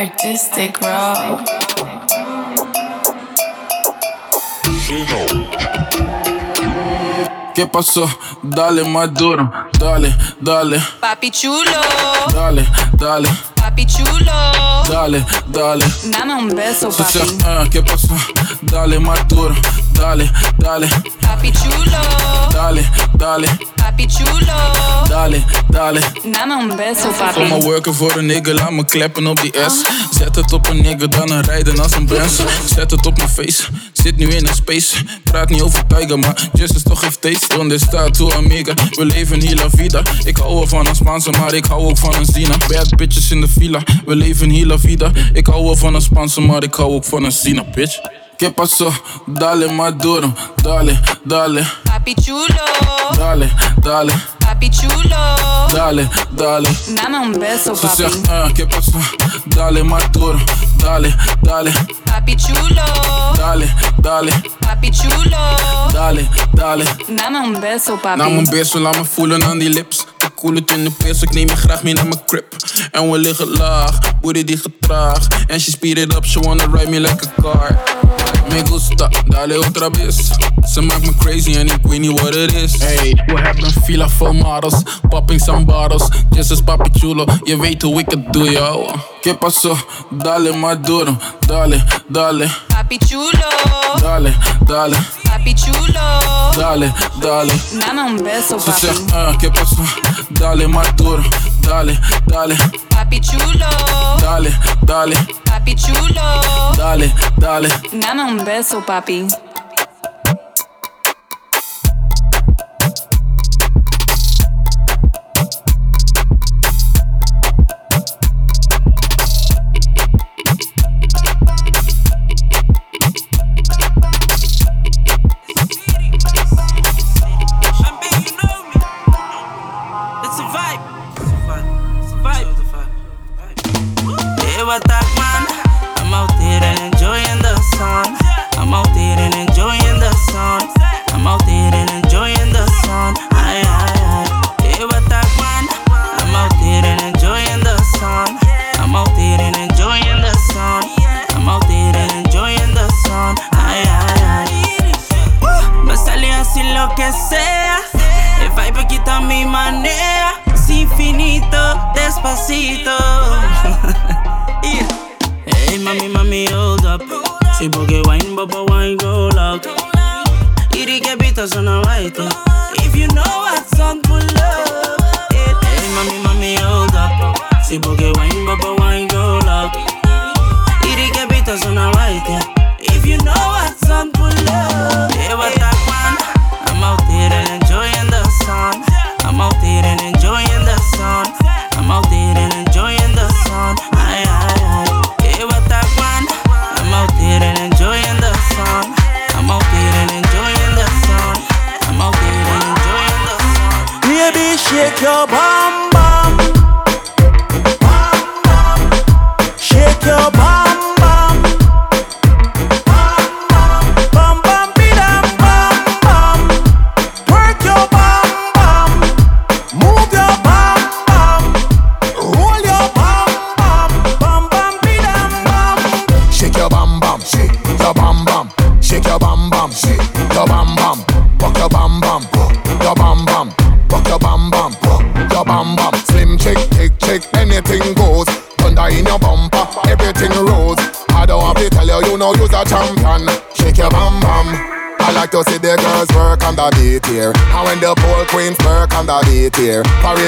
Artistic Raw. Que passou? Dale maduro, duro, dale, dale. Papi chulo. Dale, dale. Papi chulo. Dale, dale. Dame un beso, papi. Sucia, eh, Dale maduro, duro, dale, dale. Papi chulo. Dale, dale. Pichulo. chulo. Dale, dale. beso, papi. worken voor een nigga, laat me kleppen op die S. Zet het op een nigga, dan een rijden als een Benz. Zet het op mijn face, zit nu in een space. Praat niet over Tiger, maar just is toch heeft taste. Donde staat tu amiga? We leven hier la vida. Ik hou wel van een Spaanse, maar ik hou ook van een Zina. Bad bitches in de villa, we leven hier la vida. Ik hou wel van een Spaanse, maar ik hou ook van een Zina, bitch. ¿Qué pasó? Dale más duro, dale, dale. Papi chulo. Dale, dale. Papi chulo. Dale, dale. Dame un beso, papi. Uh, ¿Qué pasó? Dale más duro, dale, dale. Papi chulo. Dale, dale. Papi chulo. Dale, dale. Dame un beso, papi. Dame un beso, laat me voelen aan die lips. Koelen in de pers, ik neem je graag mee naar mijn crib. En we liggen laag, booty die getraagd. En she speed it up, she wanna ride me like a car. me gusta, dale otra vez. So make me crazy and it we what it is. Hey, we hebben fila veel models, popping some bottles. This as papi chulo, je weet hoe ik het doe, yo. ¿Qué pasó? Dale más duro, dale, dale. Papi chulo. Dale, dale. Papi chulo. Dale, dale. Dame un beso, papi. Ze zegt, uh, ah, ¿qué pasó? Dale más duro. dale, dale. Papi chulo. Dale, dale. Papi chulo. Dale, dale. Dame un beso, papi.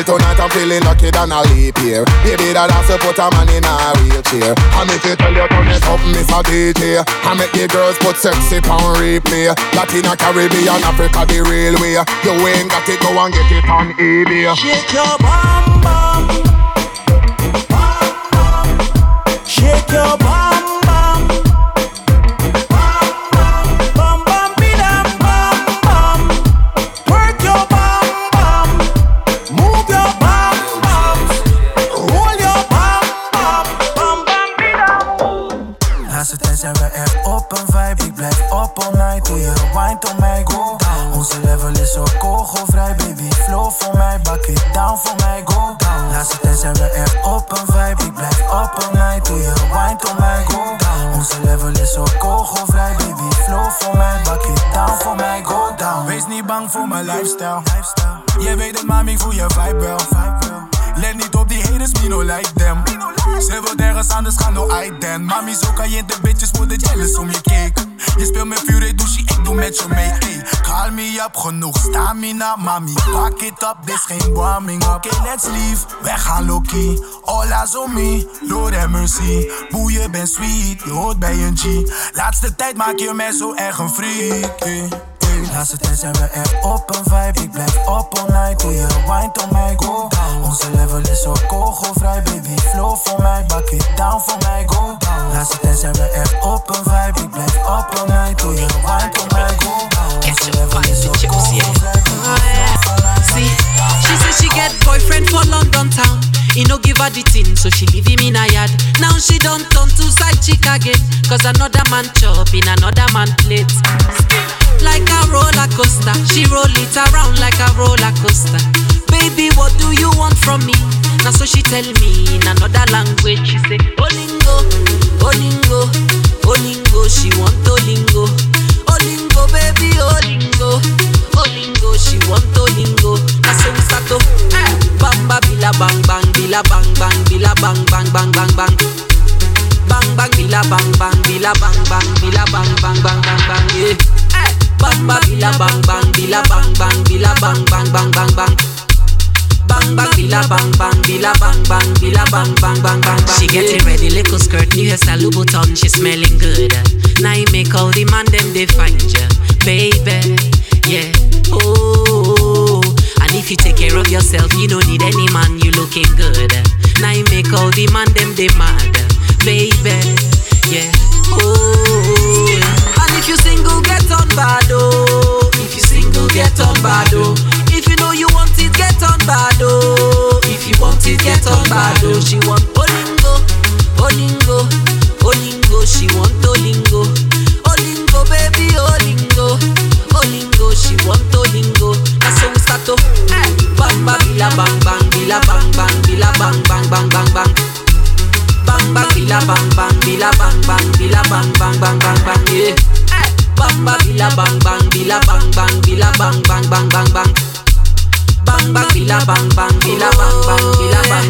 tonight, I'm feeling lucky than a leap here? Baby, that has to put a man in a wheelchair. And if you tell you turn it up, Miss DJ, I make the girls put sexy pound replay. Latina, Caribbean, Africa, the real way. You ain't got it, go and get it on eBay. Shake your bum bum, bum bum, shake your bum. mind mij, go down. Onze level is zo kogelvrij, baby. Flow voor mij, bak it down voor mij, go down. Laatste tijd zijn we echt op een vibe, ik blijf op een night. Doe je wine on my go down. Onze level is zo kogelvrij, baby. Flow voor mij, bak it down voor mij, go down. Wees niet bang voor mijn lifestyle. Jij weet het, mami, voel je vibe wel. Let niet op die haters, no like them. Ze wil ergens anders gaan, no I then. Mami, zo kan je de bitches worden jealous om je cake. Je speelt met vuur, douche, ik doe met je mee. Ey, call me up, genoeg sta stamina, mami. Pak it up, dit is geen warming up. Okay, let's leave, wij gaan low-key. All that's on me, Lord have mercy. je bent sweet, je hoort bij een G. Laatste tijd maak je mij zo erg een freak. Laatste tijd zijn we echt op een vibe Ik blijf op all night, doe je wine om mij, go Onze level is zo kogelvrij Baby, flow voor mij, bak it down voor mij, go Laatste tijd zijn we echt vibe Ik blijf op een mij, doe je wine, kom mij, go Catch a vibe, the chips, See, she said she get boyfriend for London town He no give her the thing, so she leave him in a yard. Now she don't turn to side chick again, cause another man chop in another man plate. Like a roller coaster, she roll it around like a roller coaster. Baby, what do you want from me? Now so she tell me in another language. She say, Olingo, Olingo, Olingo. She want Olingo, Olingo, baby, Olingo, Olingo. She want Olingo. Now so we start to bang, bang, bila bang bang bila bang bang bila bang bang bang bang bang. Bang bang bila bang bang bila bang bang bila bang bang bang bang bang yeah. Bang bang bila bang bang bila bang bang bila bang bang bang bang bang. Bang bang, billa bang bang, billa bang bang, billa bang bang bang bang bang. She getting ready, little skirt, new hairstyle, Louboutin, she smelling good. Now you make all the man them they find ya, baby. Yeah, oh. And if you take care of yourself, you don't need any man. You looking good. Now you make all the man them they mad, baby. Yeah, oh. And if you single, get on bad, oh. If you single, get on bad, oh bado. If you want it, get on bado. She want olingo, olingo, olingo. She want olingo, olingo, baby, olingo, olingo. She want olingo. That's how we start to. Bang bang, bila bang bang, bila bang bang, bila bang bang bang bang bang. Bang bang, bila bang bang, bila bang bang, bila bang bang bang bang bang. Bang bang, bila bang bang, bila bang bang, bila bang bang bang bang bang bang bang, killa bang bang, killa bang bang, killa bang.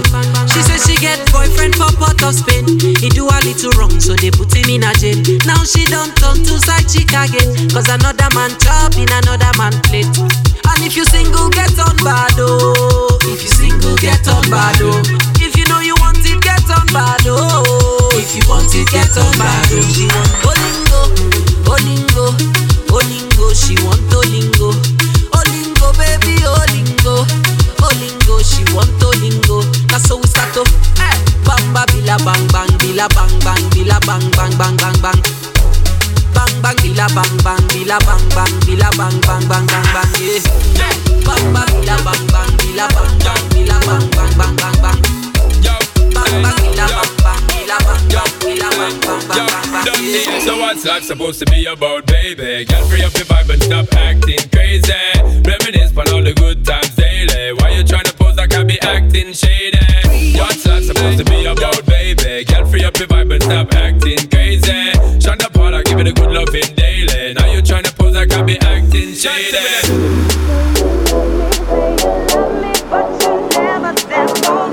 She said she get boyfriend for pot of Spain. He do a little wrong, so they put him in a jail. Now she don't turn to side chick again, cause another man chop in another man plate. And if you single, get on bad oh. If you single, get on bad oh. If you know you want it, get on bad oh. If you want it, get on bad oh. She want olingo, olingo, olingo. She want olingo lingo, baby, oh lingo, oh lingo, she want to lingo. That's how we start to eh. bang bang bila bang bang bila bang bang bila bang bang bang bang bang bang bang bila bang bang bila bang bang bila bang bang bang bang bang yeah. bang bang bila bang bang bila bang bang bila bang bang bang bang bang bang bang bila bang so what's life supposed to be about, baby? Get free up your vibe and stop acting crazy. Reminisce on all the good times daily. Why you tryna pose like I be acting shady? What's life supposed to be about, baby? Get free up your vibe and stop acting crazy. Shonda Paul, I give it a good loving daily. Now you tryna pose like I be acting shady. But you never stand for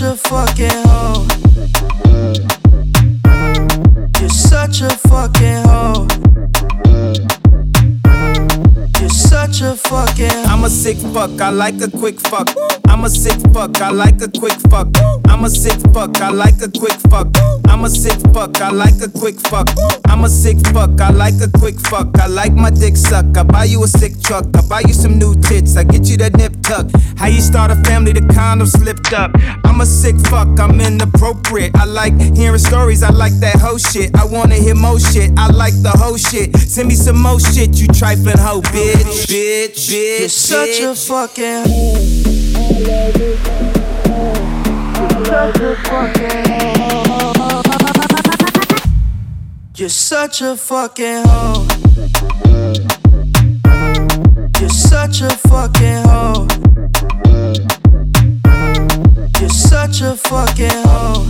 such a fucking hoe. fuck, I like a quick fuck. I'm a sick fuck, I like a quick fuck. I'm a sick fuck, I like a quick fuck. I'm a sick fuck, I like a quick fuck. I'm a sick fuck, I like a quick fuck. I like my dick suck. I buy you a sick truck, I buy you some new tits, I get you that nip tuck. How you start a family, the condom slipped up. I'm a sick fuck, I'm inappropriate. I like hearing stories, I like that whole shit. I wanna hear more shit, I like the whole shit. Send me some more shit, you trifling hoe, bitch. Bitch, bitch, You're bitch. such a fucking. You're such a fucking hoe. You're such a fucking hoe. You're such a fucking hoe.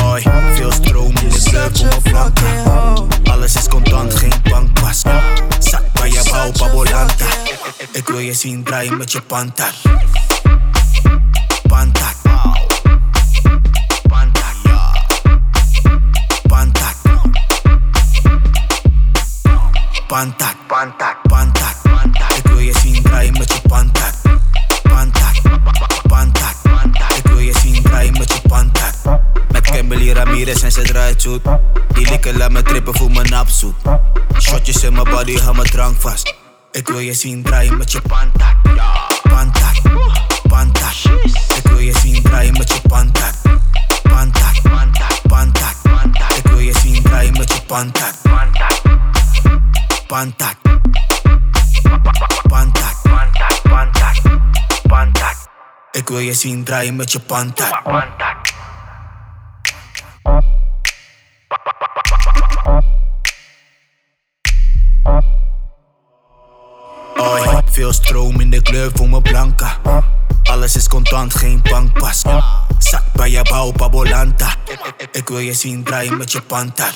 I feel me. sé como flanca. Alles is contant, geen bankpas. Oh. Zak bij je bouw, pa' Ik wil je zien draaien met je pantat. Pantat. Pantat, ja. Pantat. Pantat. Pantat. spieren zijn ze draait zoet. Die likken laat me trippen, voel me napsoep. Shotjes in mijn body, hou mijn drank vast. Ik wil je zien draaien met je pantat. Pantat, pantat. Ik wil je zien draaien met je pantat. Pantat, pantat. Ik wil je zien draaien met je pantat. Pantat. Pantat, pantat, pantat. Ik wil je zien draaien met je pantat. kleur voor mijn blanca. Alles is contant, geen bankpas. Zak bij je bouw, Babolanta. Ik wil je zien draaien met je panta.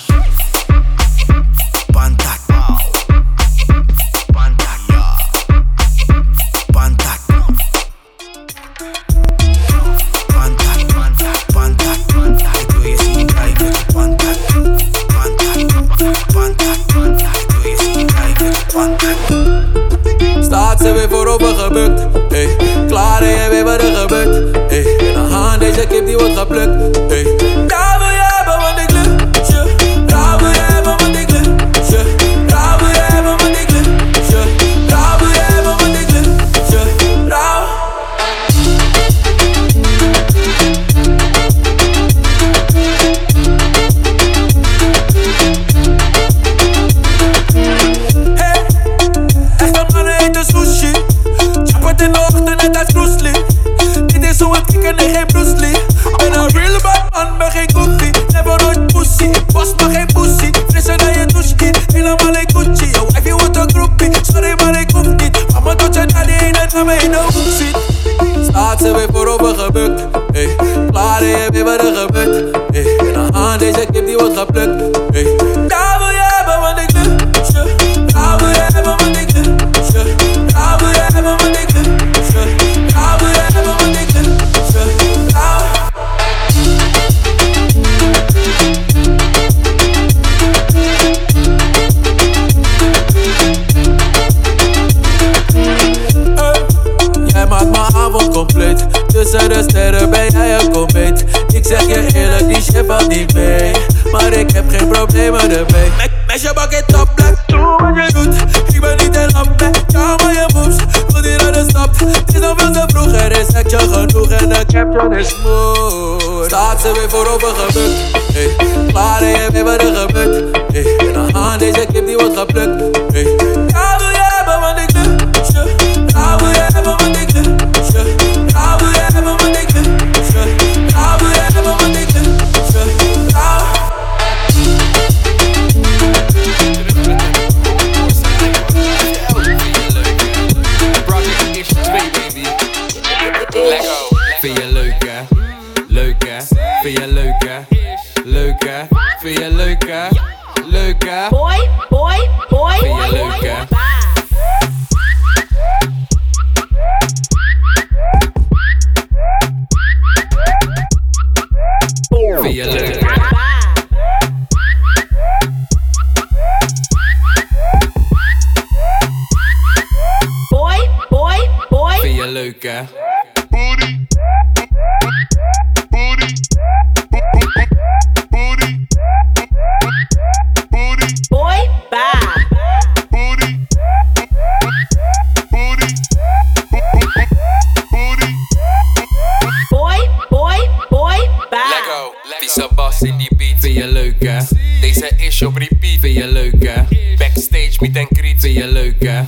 Vind je leuk hè?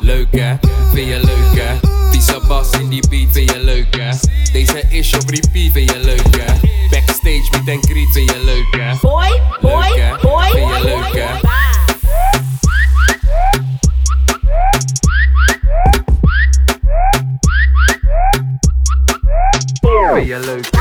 Leuk hè? Vind je leuk hè? Die sabas in die beat, vind je leuk hè? Deze is op repeat, vind je leuk hè? Backstage met een greet, vind je leuk hè? Boy, boy, boy, vind je leuk hè? Vind je leuk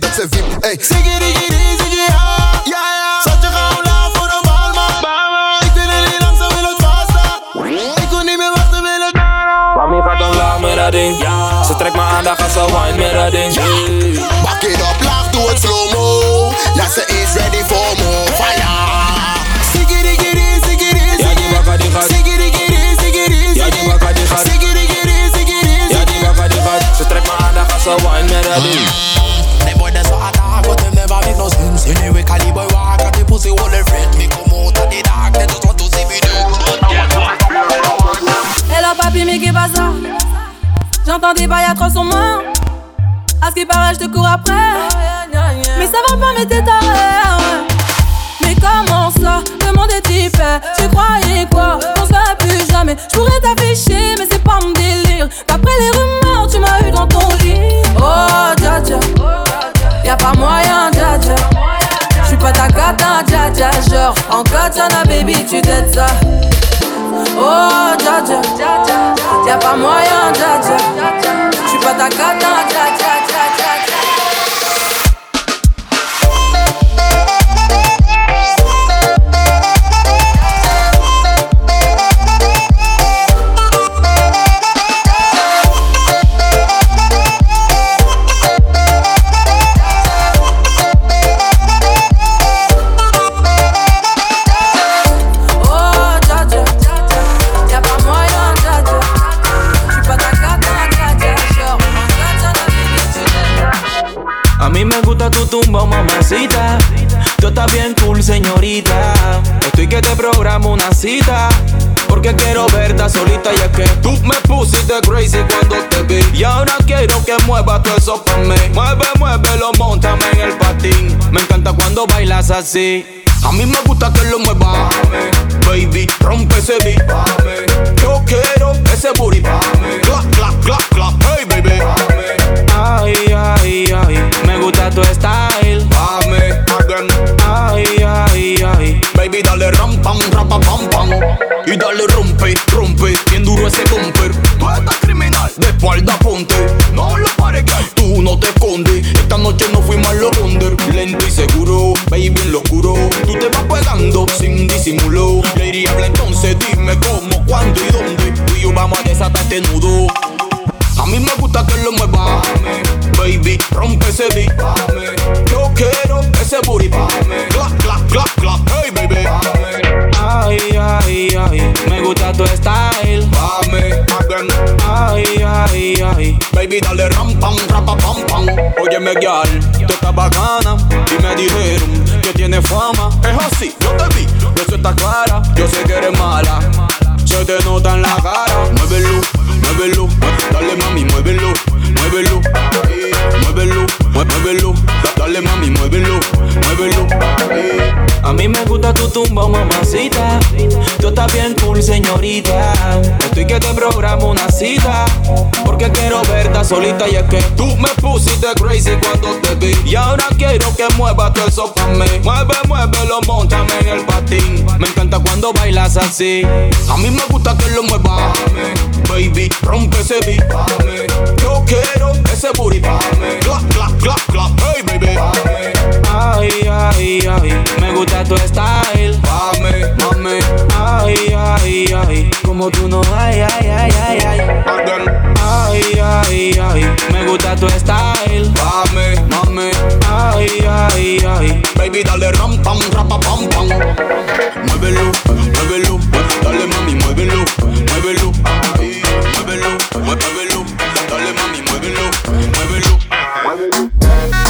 that's it. see all the red Me come out of the dark They just want to see me nude Hello papi mais qu'est pas ça J'entends des bails à 300 mains À ce qui paraît je te cours après Mais ça va pas mais t'es taré Mais comment ça Demande des types Tu croyais quoi qu'on se verra plus jamais Je pourrais t'afficher mais c'est Chana baby, tu t'aides ça. Oh, Jaja, pas moyen, Jaja. J'suis pas ta cata, que tú me pusiste crazy cuando te vi y ahora quiero que muevas todo eso para mí. Mueve, muévelo, montame en el patín. Me encanta cuando bailas así. A mí me gusta que lo muevas, baby. Rompe ese beat, yo quiero ese booty, clap, clap, clap, clap, hey baby. Ay, ay, ay, me gusta tu style Y dale ram, pam, rapa, pam, pam. Y dale rompe, rompe, bien duro ese bumper. Tú estás criminal, de espalda ponte, no lo pares tú no te escondes. Esta noche no fui los under, lento y seguro, baby, en lo oscuro. Tú te vas pegando sin disimulo. Lady, habla entonces, dime cómo, cuándo y dónde. Tú y yo vamos a desatar este nudo. A mí me gusta que lo mueva, baby, rompe ese beat. Yo quiero ese booty, tu style. Mami, Ay, ay, ay. Baby, dale rampam, pam, rapa, pam, pam. Óyeme, girl, tú estás bacana. Y me dijeron que tienes fama. Es así, yo te vi. Eso está clara. Yo sé que eres mala. Se te nota en la cara. Muévelo, muévelo. Dale, mami, muévelo, muévelo muévelo, muévelo. Dale mami, muévelo, muévelo. A mí me gusta tu tumba, mamacita. Tú estás bien cool, señorita. Estoy que te programo una cita. Porque quiero verte solita. Y es que tú me pusiste crazy cuando te vi. Y ahora quiero que muevas todo eso para mí. Mueve, muévelo, montame en el patín. Me encanta cuando bailas así. A mí me gusta que lo muevas. Baby, rompe ese beat. Yo quiero ese booty clap, clap, clap, clap, hey baby. Ay, ay, ay, me gusta tu style. Mami, mami. Ay, ay, ay, como tú no ay, ay, ay, ay, ay. Ay, ay, ay, me gusta tu style. Mami, mami. Ay, ay, ay, baby dale ram pam, rapa pam pam. Muévelo, muévelo, dale mami, muévelo, muévelo, muévelo, muévelo. Bye.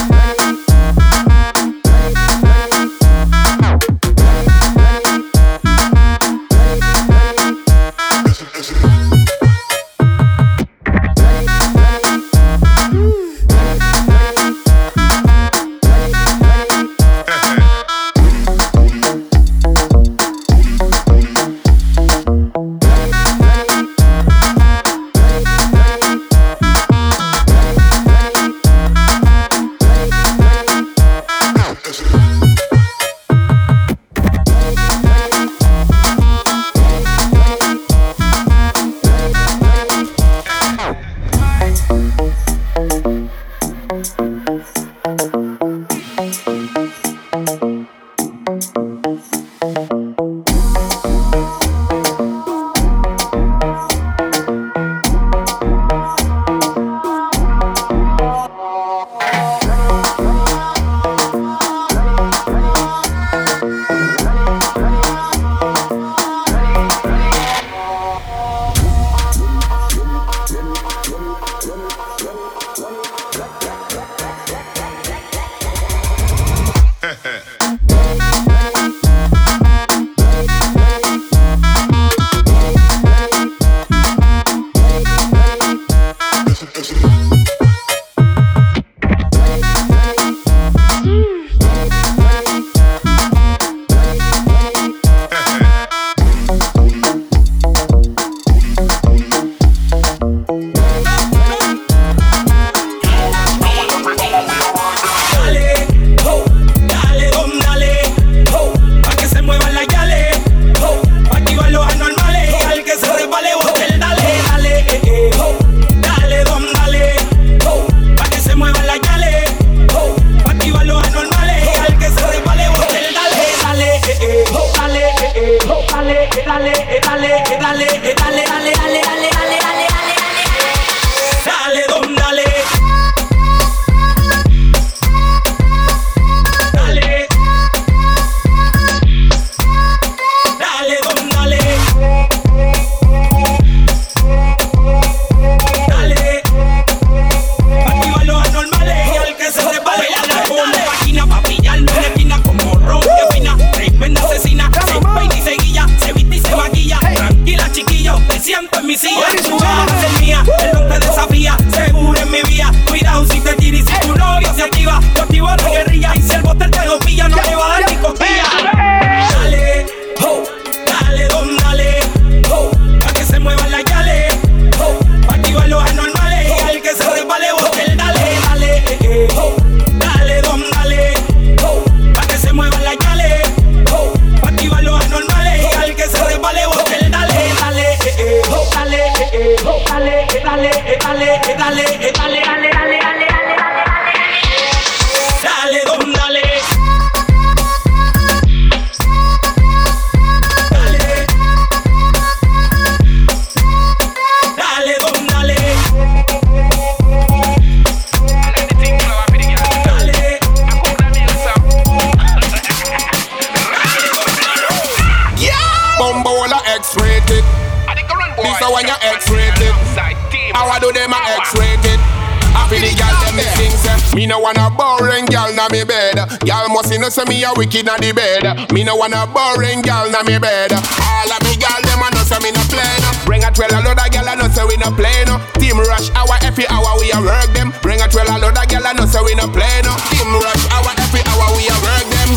inna the bed. Me no wanna boring gal na me bed. All of me gal them a know so me no play no. Bring a twelve load of gal a know so we no play no. Team rush hour every hour we a work them. Bring a twelve load of gal a know so we no play no. Team rush hour every hour we a work them.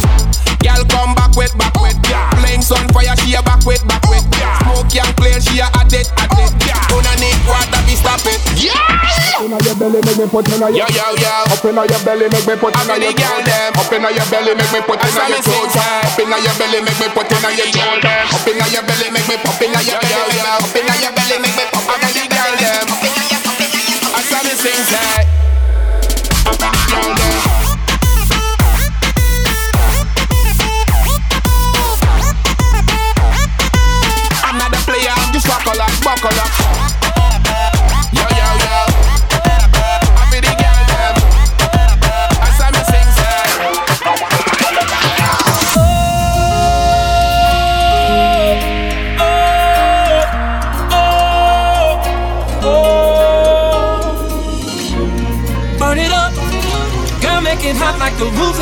Gal come back with back with. Playing sun fire she a back with back. belly, make me put in a yo yo yo. Up in your belly, make me put in a your girl them. Up in your belly, make me put in a your clothes. Up in your belly, make me put in a your shoulder. Up in your belly, make me pop in a your belly. make me Up in your belly, make me pop in a your girl them. I saw me sing that.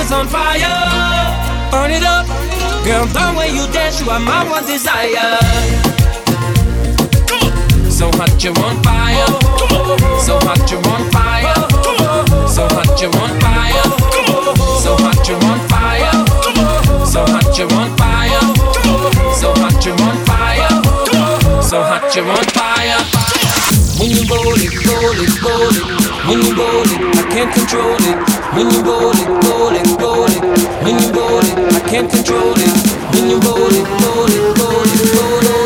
heart's on fire. Burn it up. Girl, the when you dance, you are my one desire. So hot, you're on fire. Oh, so hot, you're on fire. Oh, so hot, you're on fire. Oh, so hot, you're on fire. So hot, you're on fire. So hot, you're on fire. So hot, you're on fire. When you roll it, roll it, roll it. When you roll it, I can't control it. When you roll it, roll it, roll it. When you roll it, I can't control it. When you roll it, roll it, roll it, roll it.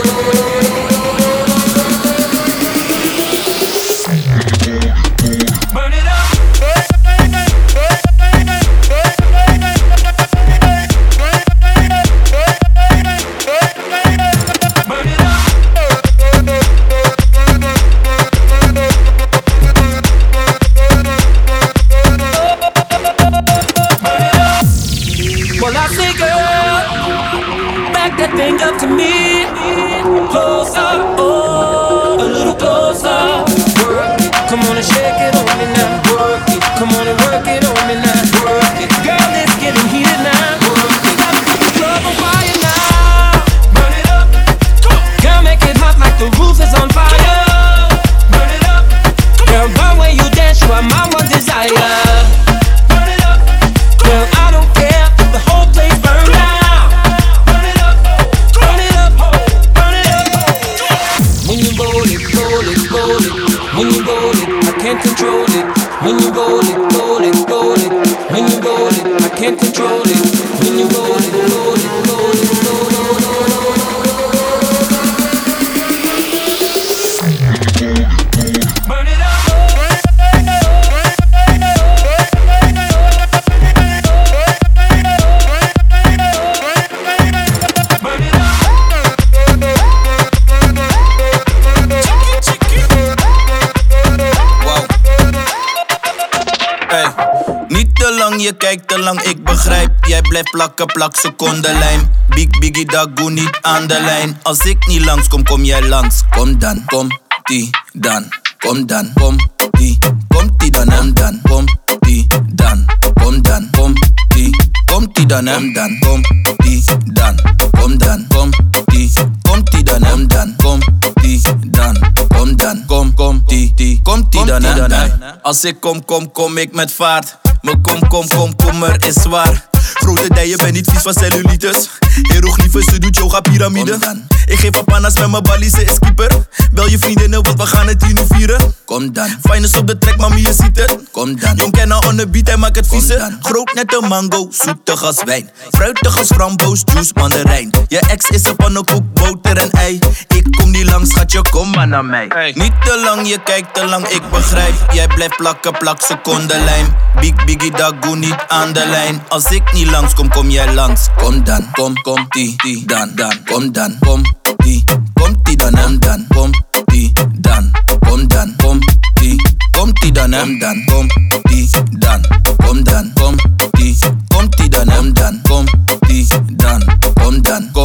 plak seconde lijn, Big biggie dat niet aan de lijn. Als ik niet langs kom kom jij langs. Kom dan, kom die dan. Kom dan, kom die, kom die dan, kom dan, kom die dan. Kom dan, kom die, kom die dan, kom dan, kom die dan. Kom dan, kom die, kom die dan, kom dan, kom die dan. Kom dan, kom, kom die, die, kom die dan, dan. Als ik kom, kom, kom ik met vaart. Mijn kom, kom, kom, kom er is waar. Grote dijen, ben niet vies van cellulitis. Hieroglyphus, ze doet yoga piramide. Ik geef papanas met mijn ze is keeper. Bel je vriendinnen, want we gaan het hier nu vieren. Kom dan. Finest op de trek, mami, je ziet het. Kom dan. Jong kennen on the beat, hij maakt het vieze. Groot net een mango, zoetig als wijn. Fruitig als framboos, juice, mandarijn. Je ex is een pannenkoek, boter en ei. Ik kom niet langs, schatje, kom maar naar mij. Niet te lang, je kijkt te lang, ik begrijp. Jij blijft plakken, plak, seconde lijm. Big Biggie, dat niet aan de lijn. Als ik ni langs, kom, kom jij langs. Kom dan, kom, kom, ti ti dan, dan. Kom dan, kom, ti, kom, ti dan, hem dan. Kom, ti dan, kom dan, kom, ti kom, die dan, hem dan. Kom, ti, dan, kom dan, kom, die, kom, die dan, hem dan. Kom, die, dan, kom dan, kom.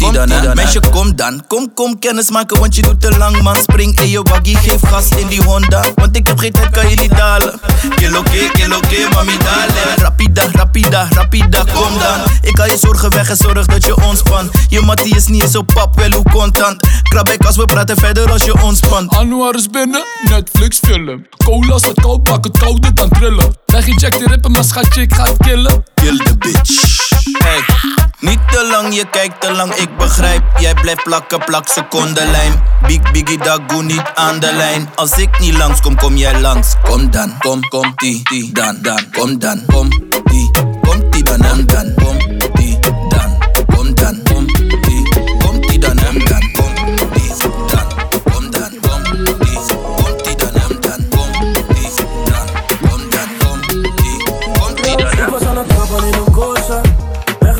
komt dan, Meisje, kom dan. Kom, kom, kennis maken, want je doet te lang, man. Spring in je waggie, geef gas in die Honda. Want ik heb geen tijd, kan je niet dalen. Kilo kill kilo ke, mami, dalen. Rapida, rapida, rapida, kom dan. Ik ga je zorgen weg en zorg dat je ontspant. Je mattie is niet zo pap, wel hoe content. als we praten verder als je ontspant. Anwar is binnen, Netflix film. Cola staat koud, pak het kouder dan trillen. Leg je jack die rippen, maar schatje, ik ga het killen. Kill the bitch. Hey, niet te lang, je kijkt te lang, ik begrijp. Jij blijft plakken, plak seconde lijm. Big biggie dagoe niet aan de lijn. Als ik niet langs kom, kom jij langs. Kom dan, kom, kom, die, die, dan, dan. Kom dan, kom, die, kom, die, dan, dan. Kom,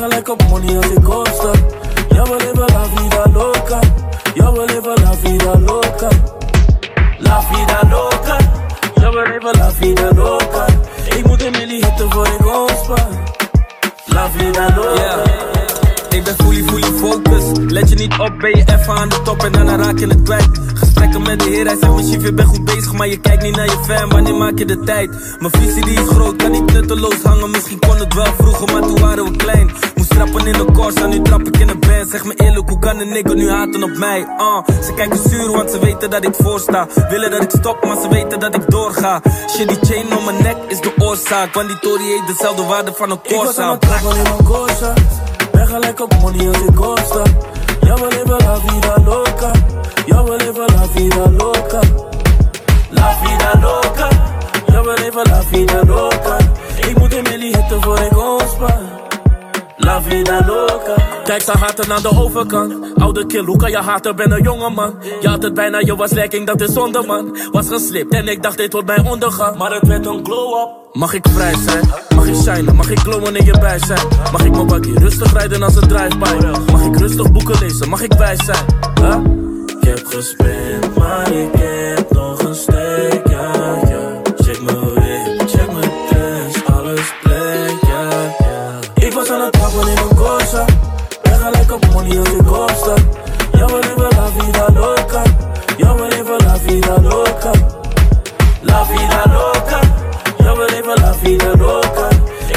I like up money as it goes up. Ya voy a live la vida loca. Ya voy a live la vida loca. La vida loca. Ya voy a live la vida loca. Ik moet hem in die hitte voor ik ontspan. La vida loca. Yeah. Ik ben fully, fully focus, Let je niet op, ben je even aan de top en dan raak je het kwijt. Gesprekken met de heer, hij zegt misschien je bent goed bezig, maar je kijkt niet naar je fan. Wanneer maak je de tijd? Mijn visie die is groot, kan niet nutteloos hangen. Misschien kon het wel vroeger, maar toen waren we klein. Moest trappen in de Corsa, nu trap ik in de band. Zeg me eerlijk, hoe kan een nigga nu haten op mij? Uh, ze kijken zuur, want ze weten dat ik voorsta. Willen dat ik stop, maar ze weten dat ik doorga. Shit, die chain om mijn nek is de oorzaak. Want die Tory heeft dezelfde waarde van een Corsa. Ik was Corsa. Ben gelijk op money als ik opsta. Ja, we la vida loca. Ja, we leven la vida loca. La vida loca. Ja, we leven la vida loca. Ik moet in Melly hitte voor La vida loca. Kijk, ze haten aan de overkant. Oude kill, hoe kan je haten? Ben een jongeman. Je had het bijna, je was lekking, dat is zonder man. Was geslipt en ik dacht, dit wordt mijn ondergang. Maar het werd een glow-up. Mag ik vrij zijn? Mag ik shine? Mag ik glowen in je bij zijn? Mag ik mijn bakkie rustig rijden als een drive-by? Mag ik rustig boeken lezen? Mag ik wijs zijn? Huh? Ik heb gespeeld maar ik heb nog een steek. yo de costa. Yo me la vida loca. Yo me la vida loca. La vida loca. Yo me la vida loca.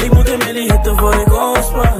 Ik moet hem lichten voor ik ontspan.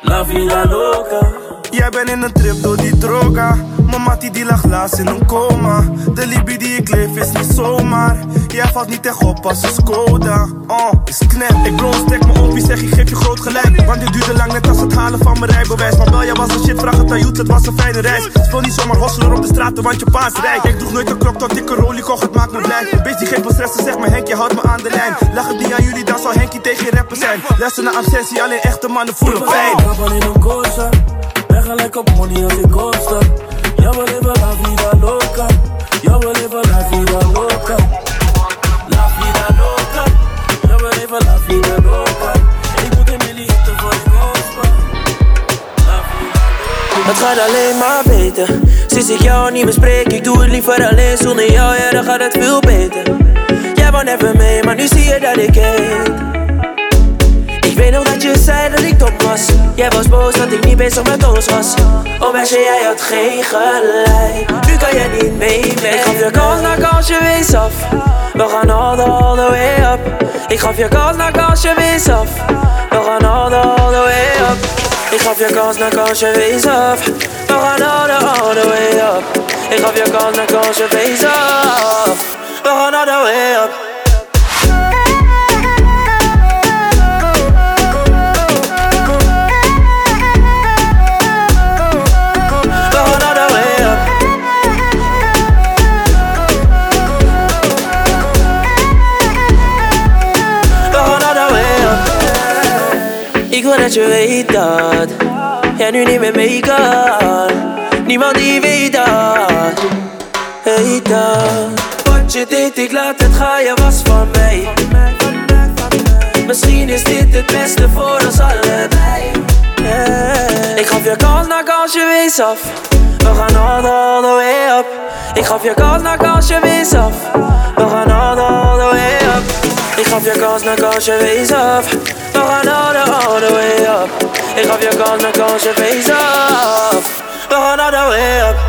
La vida loca. Jij bent in een trip door die droga. Mijn mattie die lag laatst in een coma. De Libie die ik leef is niet zomaar. Jij valt niet echt op als een Skoda. Oh, is knap. Ik bro, stek me op, wie zeg ik geef je groot gelijk. Want dit duurde lang net als het halen van mijn rijbewijs. Maar wel, jij was een shit, vraag het aan het was een fijne reis. Speel niet zomaar hosselen op de straten, want je paas rijdt. Ik droeg nooit een klok tot ik een rolie kocht, het maakt me blij. Een geen die geeft me stress, zeg maar Henk, je houdt me aan de lijn. Lachen het niet aan jullie, dan zal Henkie tegen rapper zijn. Lessen naar obsessie, alleen echte mannen voelen pijn. Ik ben gelijk op money als ik koosje. Yo voy a vivir la vida loca. Yo voy a vivir la vida loca. La vida loca. Yo voy la vida loca. Ik moet een miljoen voor de gospel. La vida loca. Het gaat alleen maar beter. Sinds ik jou niet bespreek, ik doe het liever alleen zonder jou, ja dan gaat het veel beter. Jij wou never mee, maar nu zie je dat ik heet weet nog dat je zei dat ik top was Jij was boos dat ik niet bezig met ons was Oh meisje, jij had geen gelijk Nu kan je niet mee, mee. Ik gaf je kans naar nou kans, je wees af We gaan all the, all the way up Ik gaf je kans naar nou kans, je wees af We gaan all the, all the way up Ik gaf je kans naar nou kans, je wees af We gaan all the, all the way up Ik gaf je kans naar kans, je wees af We gaan all the way up wil dat je weet dat jij nu niet meer mee kan. Niemand die weet dat, weet dat. Wat je deed, ik laat het gaan, je was van mij. Misschien is dit het beste voor ons allebei. Yeah. Ik gaf je kans na nou kans, je wees af. We gaan all, all the way up. Ik gaf je kans na nou kans, je wees af. We gaan all, all the way up. Ik gaf je kans na nou kans, je wees af. going all the, all the way up. Ik gaf je kans, dan kan face up. We gaan all the way up.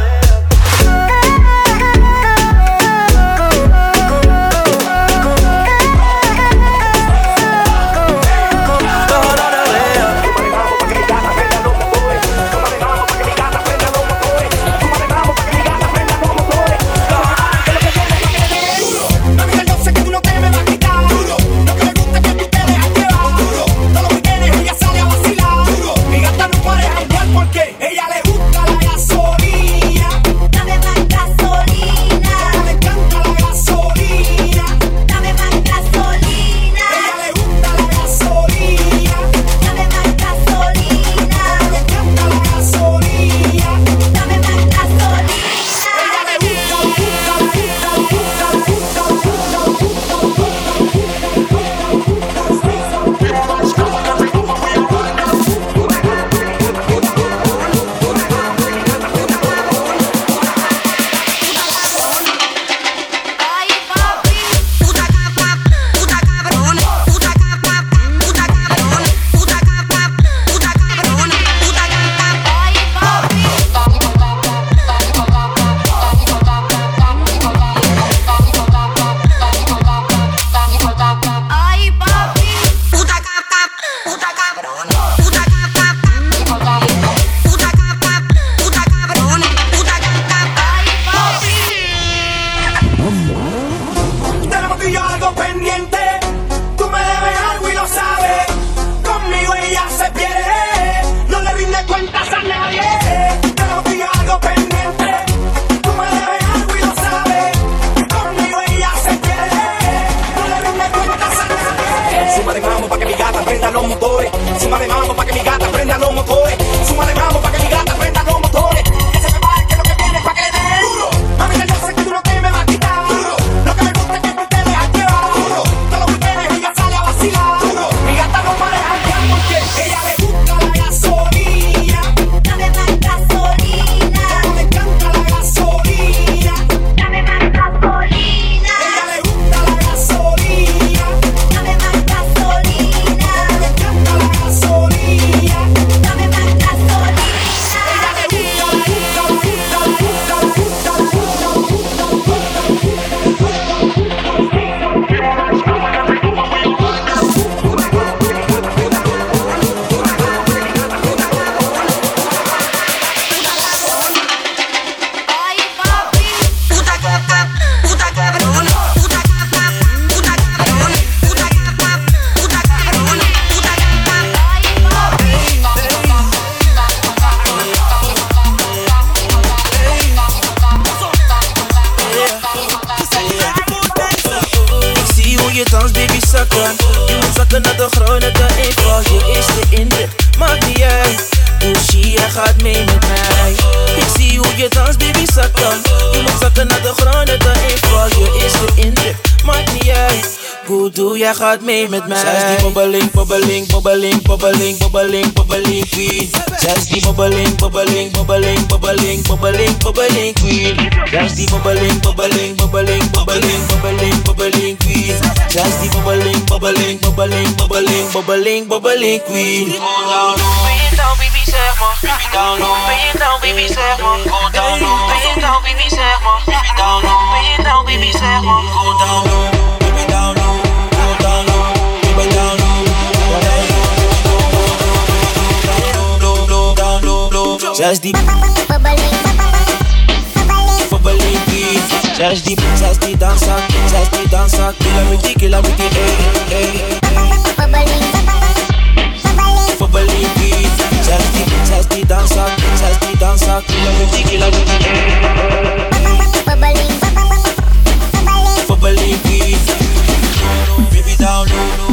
mee met mij. Zij is bubbling, bubbling, bubbling bobbeling, bobbeling, bobbeling, queen. Just is bubbling, bubbling, bubbling, bubbling, bubbling, bubbling queen. Just is bubbling, bubbling, bubbling, bubbling, bubbling, bubbling queen. Zij is die bobbeling, bobbeling, bobbeling, bobbeling, bobbeling, bobbeling queen. Go down low, ben je down baby zeg maar. Baby down low, ben it down baby zeg maar. Go down low, ben je down baby zeg maar. Baby down low, ben je down baby zeg maar. Go down low. Just the Just the just dancer Just the dancer Killer with the killer with the Just the just the dancer Just the dancer Killer with the killer with the hey Bubbling Bubbling beat Baby down low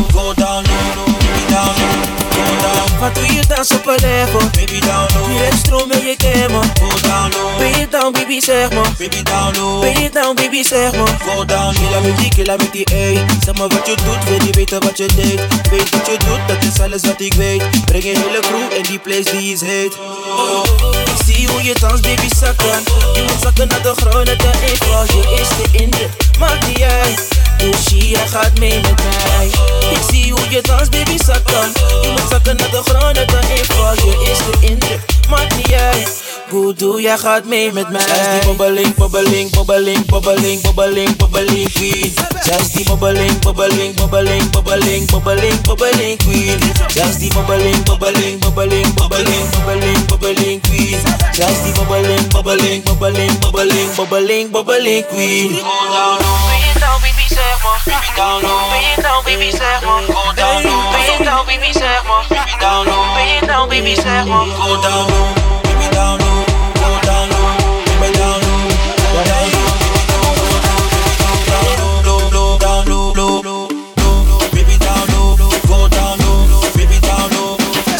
Wat doe je op zo Palermo? Baby down low Je hebt stroom en je kemo. Go down low Ben je down baby zeg Baby down low Ben je down baby zeg Go down low Killa met die, killa met die ey Zeg wat je doet, wil je weten wat je deed Weet wat je doet, dat is alles wat ik weet Breng je hele crew in die place die is heet oh, Ik zie hoe je dans baby zakken Je moet zakken naar de grond, naar de infra Je is de indruk, de, maak die uit Douchie, hij gaat mee met mij Ik see hoe you dance, baby, zak dan you moet zakken naar de grond, dat dan een val Je eerste indruk, maakt Goed doe, jij gaat mee met mij Zij die bobbeling, bobbeling, bobbeling, bobbeling, bobbeling, bobbeling queen Just is die bobbeling, bobbeling, bobbeling, bobbeling, bobbeling, bobbeling queen Just is die bobbeling, bobbeling, bobbeling, bobbeling, bobbeling, bobbeling queen Zij die bobbeling, bobbeling, bobbeling, bobbeling, bobbeling, bobbeling queen Go down on nou, baby, zeg maar. Down low. Ben je nou, baby, zeg maar. Go down low. Ben it down, baby, zeg maar. Down low. Ben it down, baby, zeg maar. Go down low.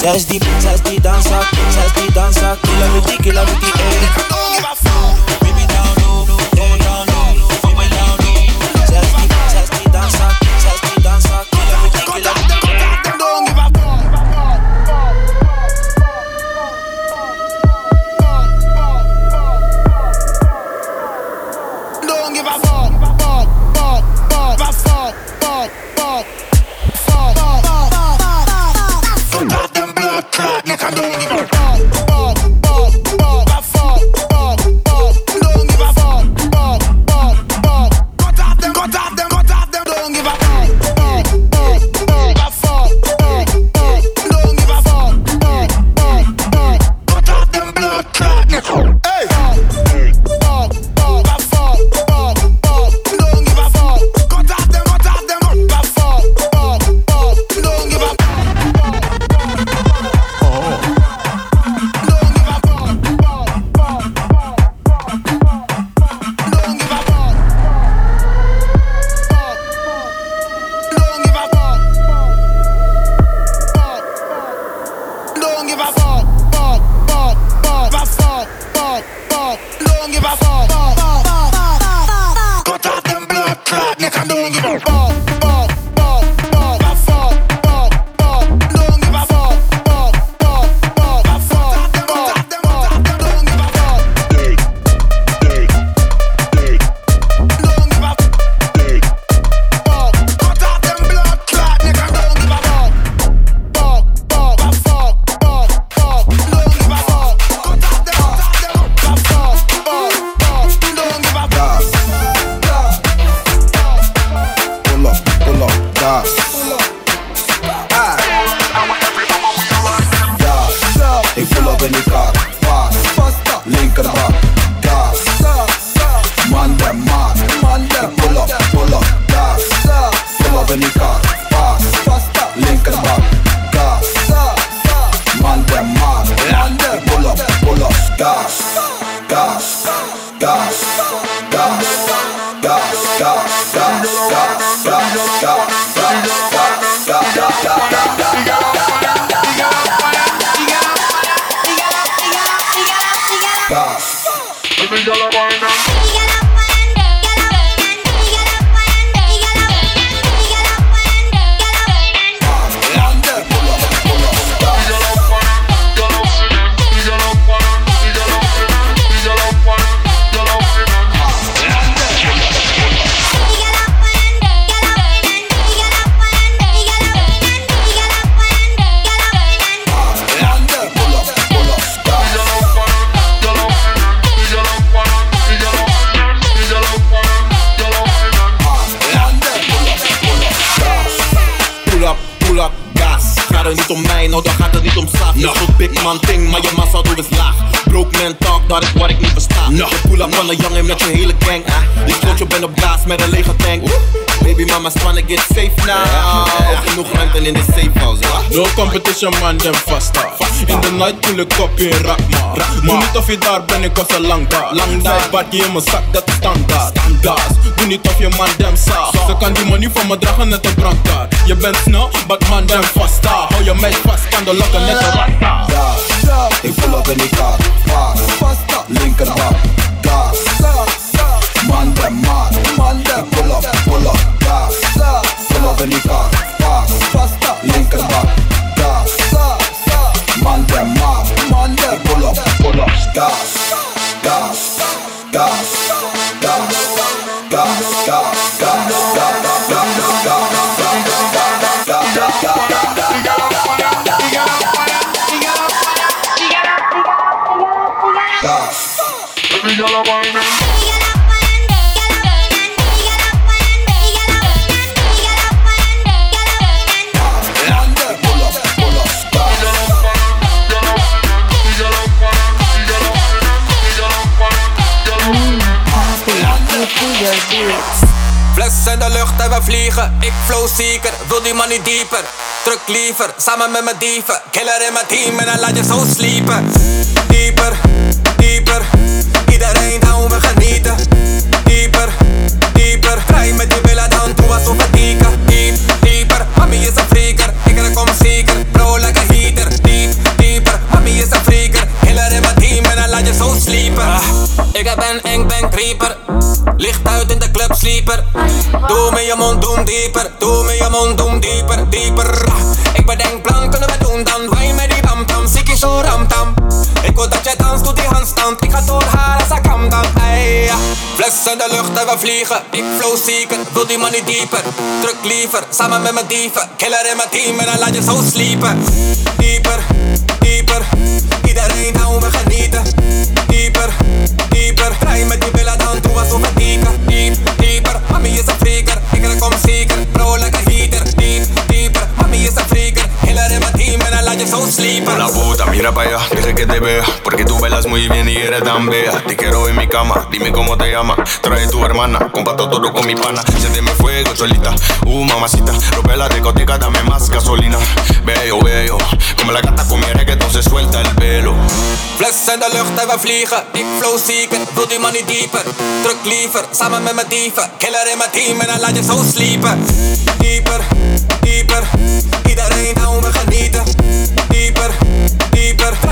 Zij is diep, zij is die dansa, zij is die dansa. Killa is je man dem vasta. In de night wil ik op je rap maar. Doe niet of je daar ben ik was al lang daar. Lang daar, badje in mijn zak, dat is standaard. Doe niet of je man dem zaag. Ze kan die money van me dragen net een brandkaart. Je bent snel, but man dem vasta. Hou je meid vast, kan de lokken net een rasta. Ja, ik voel op in die kaart. Vasta, linkerbak, gas. Man dem maat, man dem pull up, pull up, gas. Pull up in die kaart, vasta, linkerbak. pull up, gas, gas, gas. zijn de lucht en we vliegen. Ik flow seeker, wil die man niet dieper. Druk liever, samen met mijn dieven. Killer in mijn team en dan laat je zo sliepen. Dieper, dieper, iedereen hou me genieten. Dieper, dieper, vrij met die bella dan doe als het dieken. Diep, dieper, mami is een freaker. Ik er kom zeker, bro, like heater. Diep, dieper, mami is een freaker. Killer in mijn team en dan laat je zo sliepen. Ik ben eng, ben creeper. Licht uit in de club sleeper. Doe met je mond, doen dieper. Doe met je mond, doen dieper, dieper. Ik bedenk plan, kunnen we doen dan? Wij met die bam tam, is zo ram tam. Ik wil dat jij dans, doet die handstand. Ik ga door haar als ik dan. Ey, Flessen in de lucht en we vliegen. Ik flow zeker, wil die money dieper. Druk liever, samen met mijn dieven. Killer in mijn team en dan laat je zo sleepen. Dieper, dieper. Iedereen nou we genieten. Time am ti bella down to a so fatigue La puta, mira para allá, deje que te vea. Porque tú velas muy bien y eres tan bella. Te quiero en mi cama, dime cómo te llama Trae tu hermana, comparto todo con mi pana. Siénteme fuego solita, uh, mamacita. Rompe de discoteca, dame más gasolina. Bello, bello. Como la gata con que reggaeton se suelta el pelo fles en de lucht en we vliegen. Deep flow seeker, wil die money dieper. Truck liever, samen met mijn dieven. Killer in mijn team en dan laat je deeper sliepen. Dieper, dieper, iedereen nou me genieten.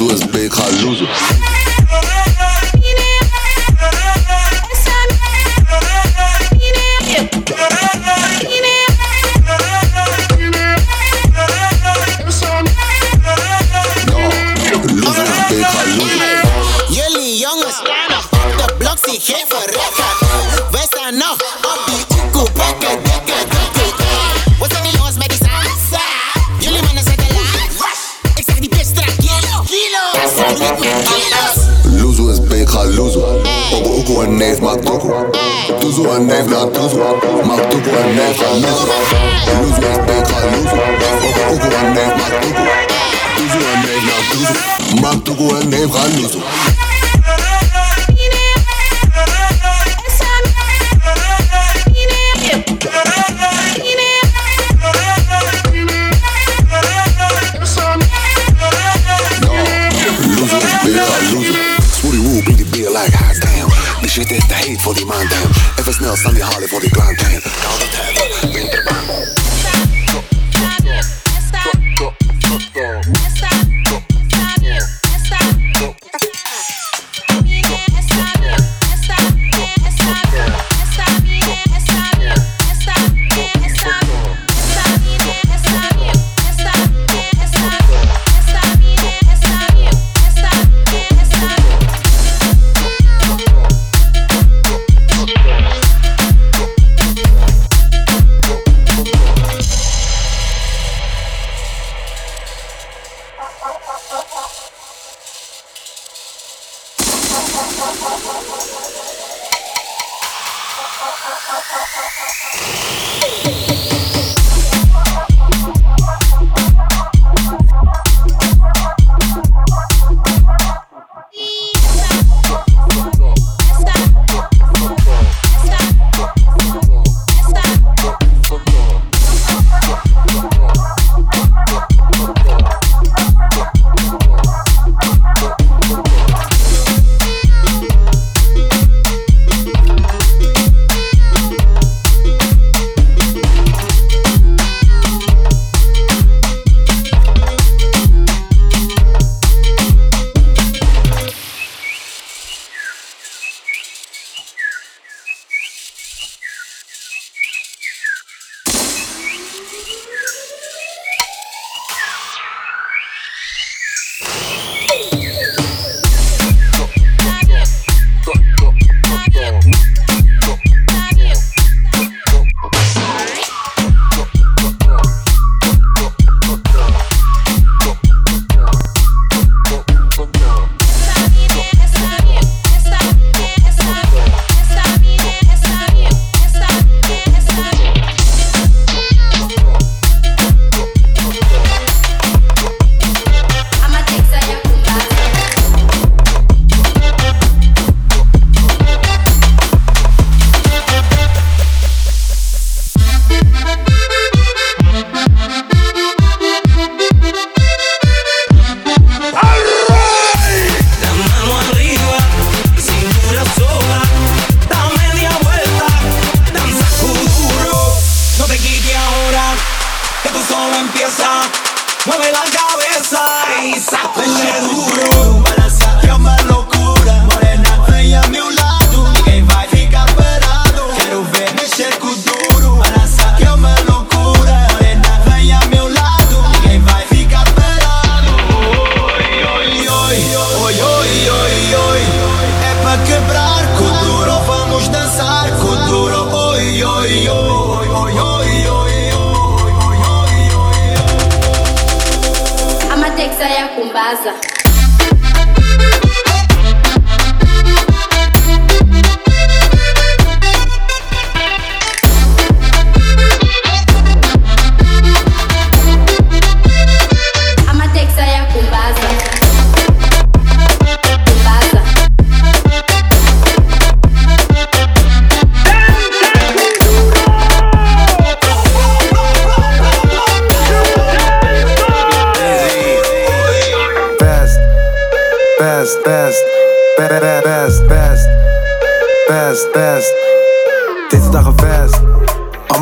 lose was big hot Luzu is big, ga luzu. Ook ook een neef, maar toko. Tuzu een neef, na tuzu. Maar toko een neef, ga luzu. Luzu is big, ga luzu. Ook ook een neef, maar toko. Tuzu een neef, na tuzu. Maar toko een neef, ga luzu. appreciate it, the hate for the mind mountain. If it's Nelson, the Holly for the grind All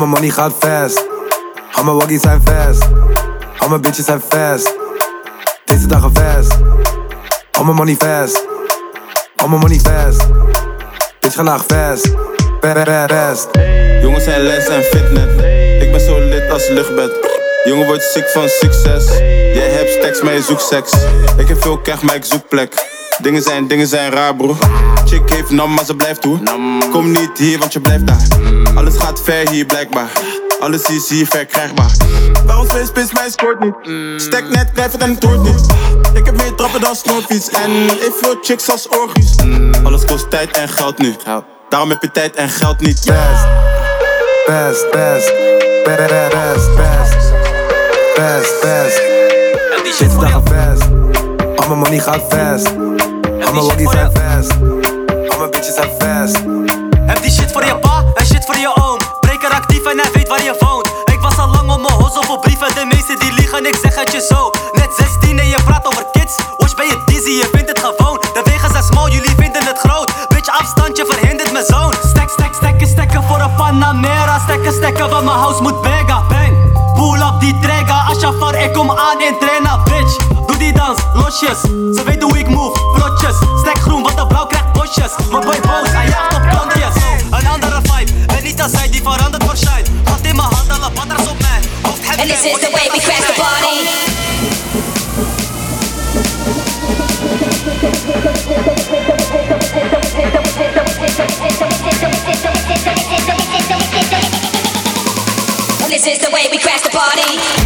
mijn money gaat fast. Al mijn waggies zijn fast. Al mijn bitches zijn fast. Deze dagen fast. Al mijn money fast. Al mijn money fast. Bitch vandaag fast. Fast. Jongens zijn les en fitnet. Ik ben zo lid als luchtbed. Jongen wordt ziek van succes. Jij hebt stacks, maar je zoekt seks. Ik heb veel keg, maar ik zoek plek. Dingen zijn, dingen zijn raar, bro. Chick heeft nam, maar ze blijft toe. Kom niet hier, want je blijft daar. Alles gaat ver hier, blijkbaar. Alles is hier verkrijgbaar. Waarom spits, mij scoort niet? Stek net, blijf het en het hoort niet. Ik heb meer trappen dan snorfiets. En ik veel chicks als orgies. Alles kost tijd en geld nu. Daarom heb je tijd en geld niet. Best, best, best. Best, best, best. Best, best. Shit staat vast. Al mijn money gaat vast. Heb die shit voor je bitches zijn fast. Heb die shit voor je pa en shit voor je oom. Breker actief en hij weet waar je woont. Ik was al lang op mijn hozel voor brieven. De meesten die liegen, ik zeg het je zo. Net 16 en je praat over kids. Wash ben je dizzy, je vindt het gewoon. De wegen zijn small, jullie vinden het groot. Beetje afstandje verhindert mijn zoon. Stek, stek, stekken, stekken voor een Panamera. Stekken, stekken, wat mijn house moet bega. Bang, pull op die trega. Ashafar, ik kom aan in trainer, bitch. die dans, losjes Ze hoe ik move, Stek groen, want blauw krijgt bosjes boy boos, hij op plantjes Een andere vibe, niet als zij die verandert voor shine Hand in mijn hand, alle op mij Hoofd And this is the way we crash the party This is the way we crash the party.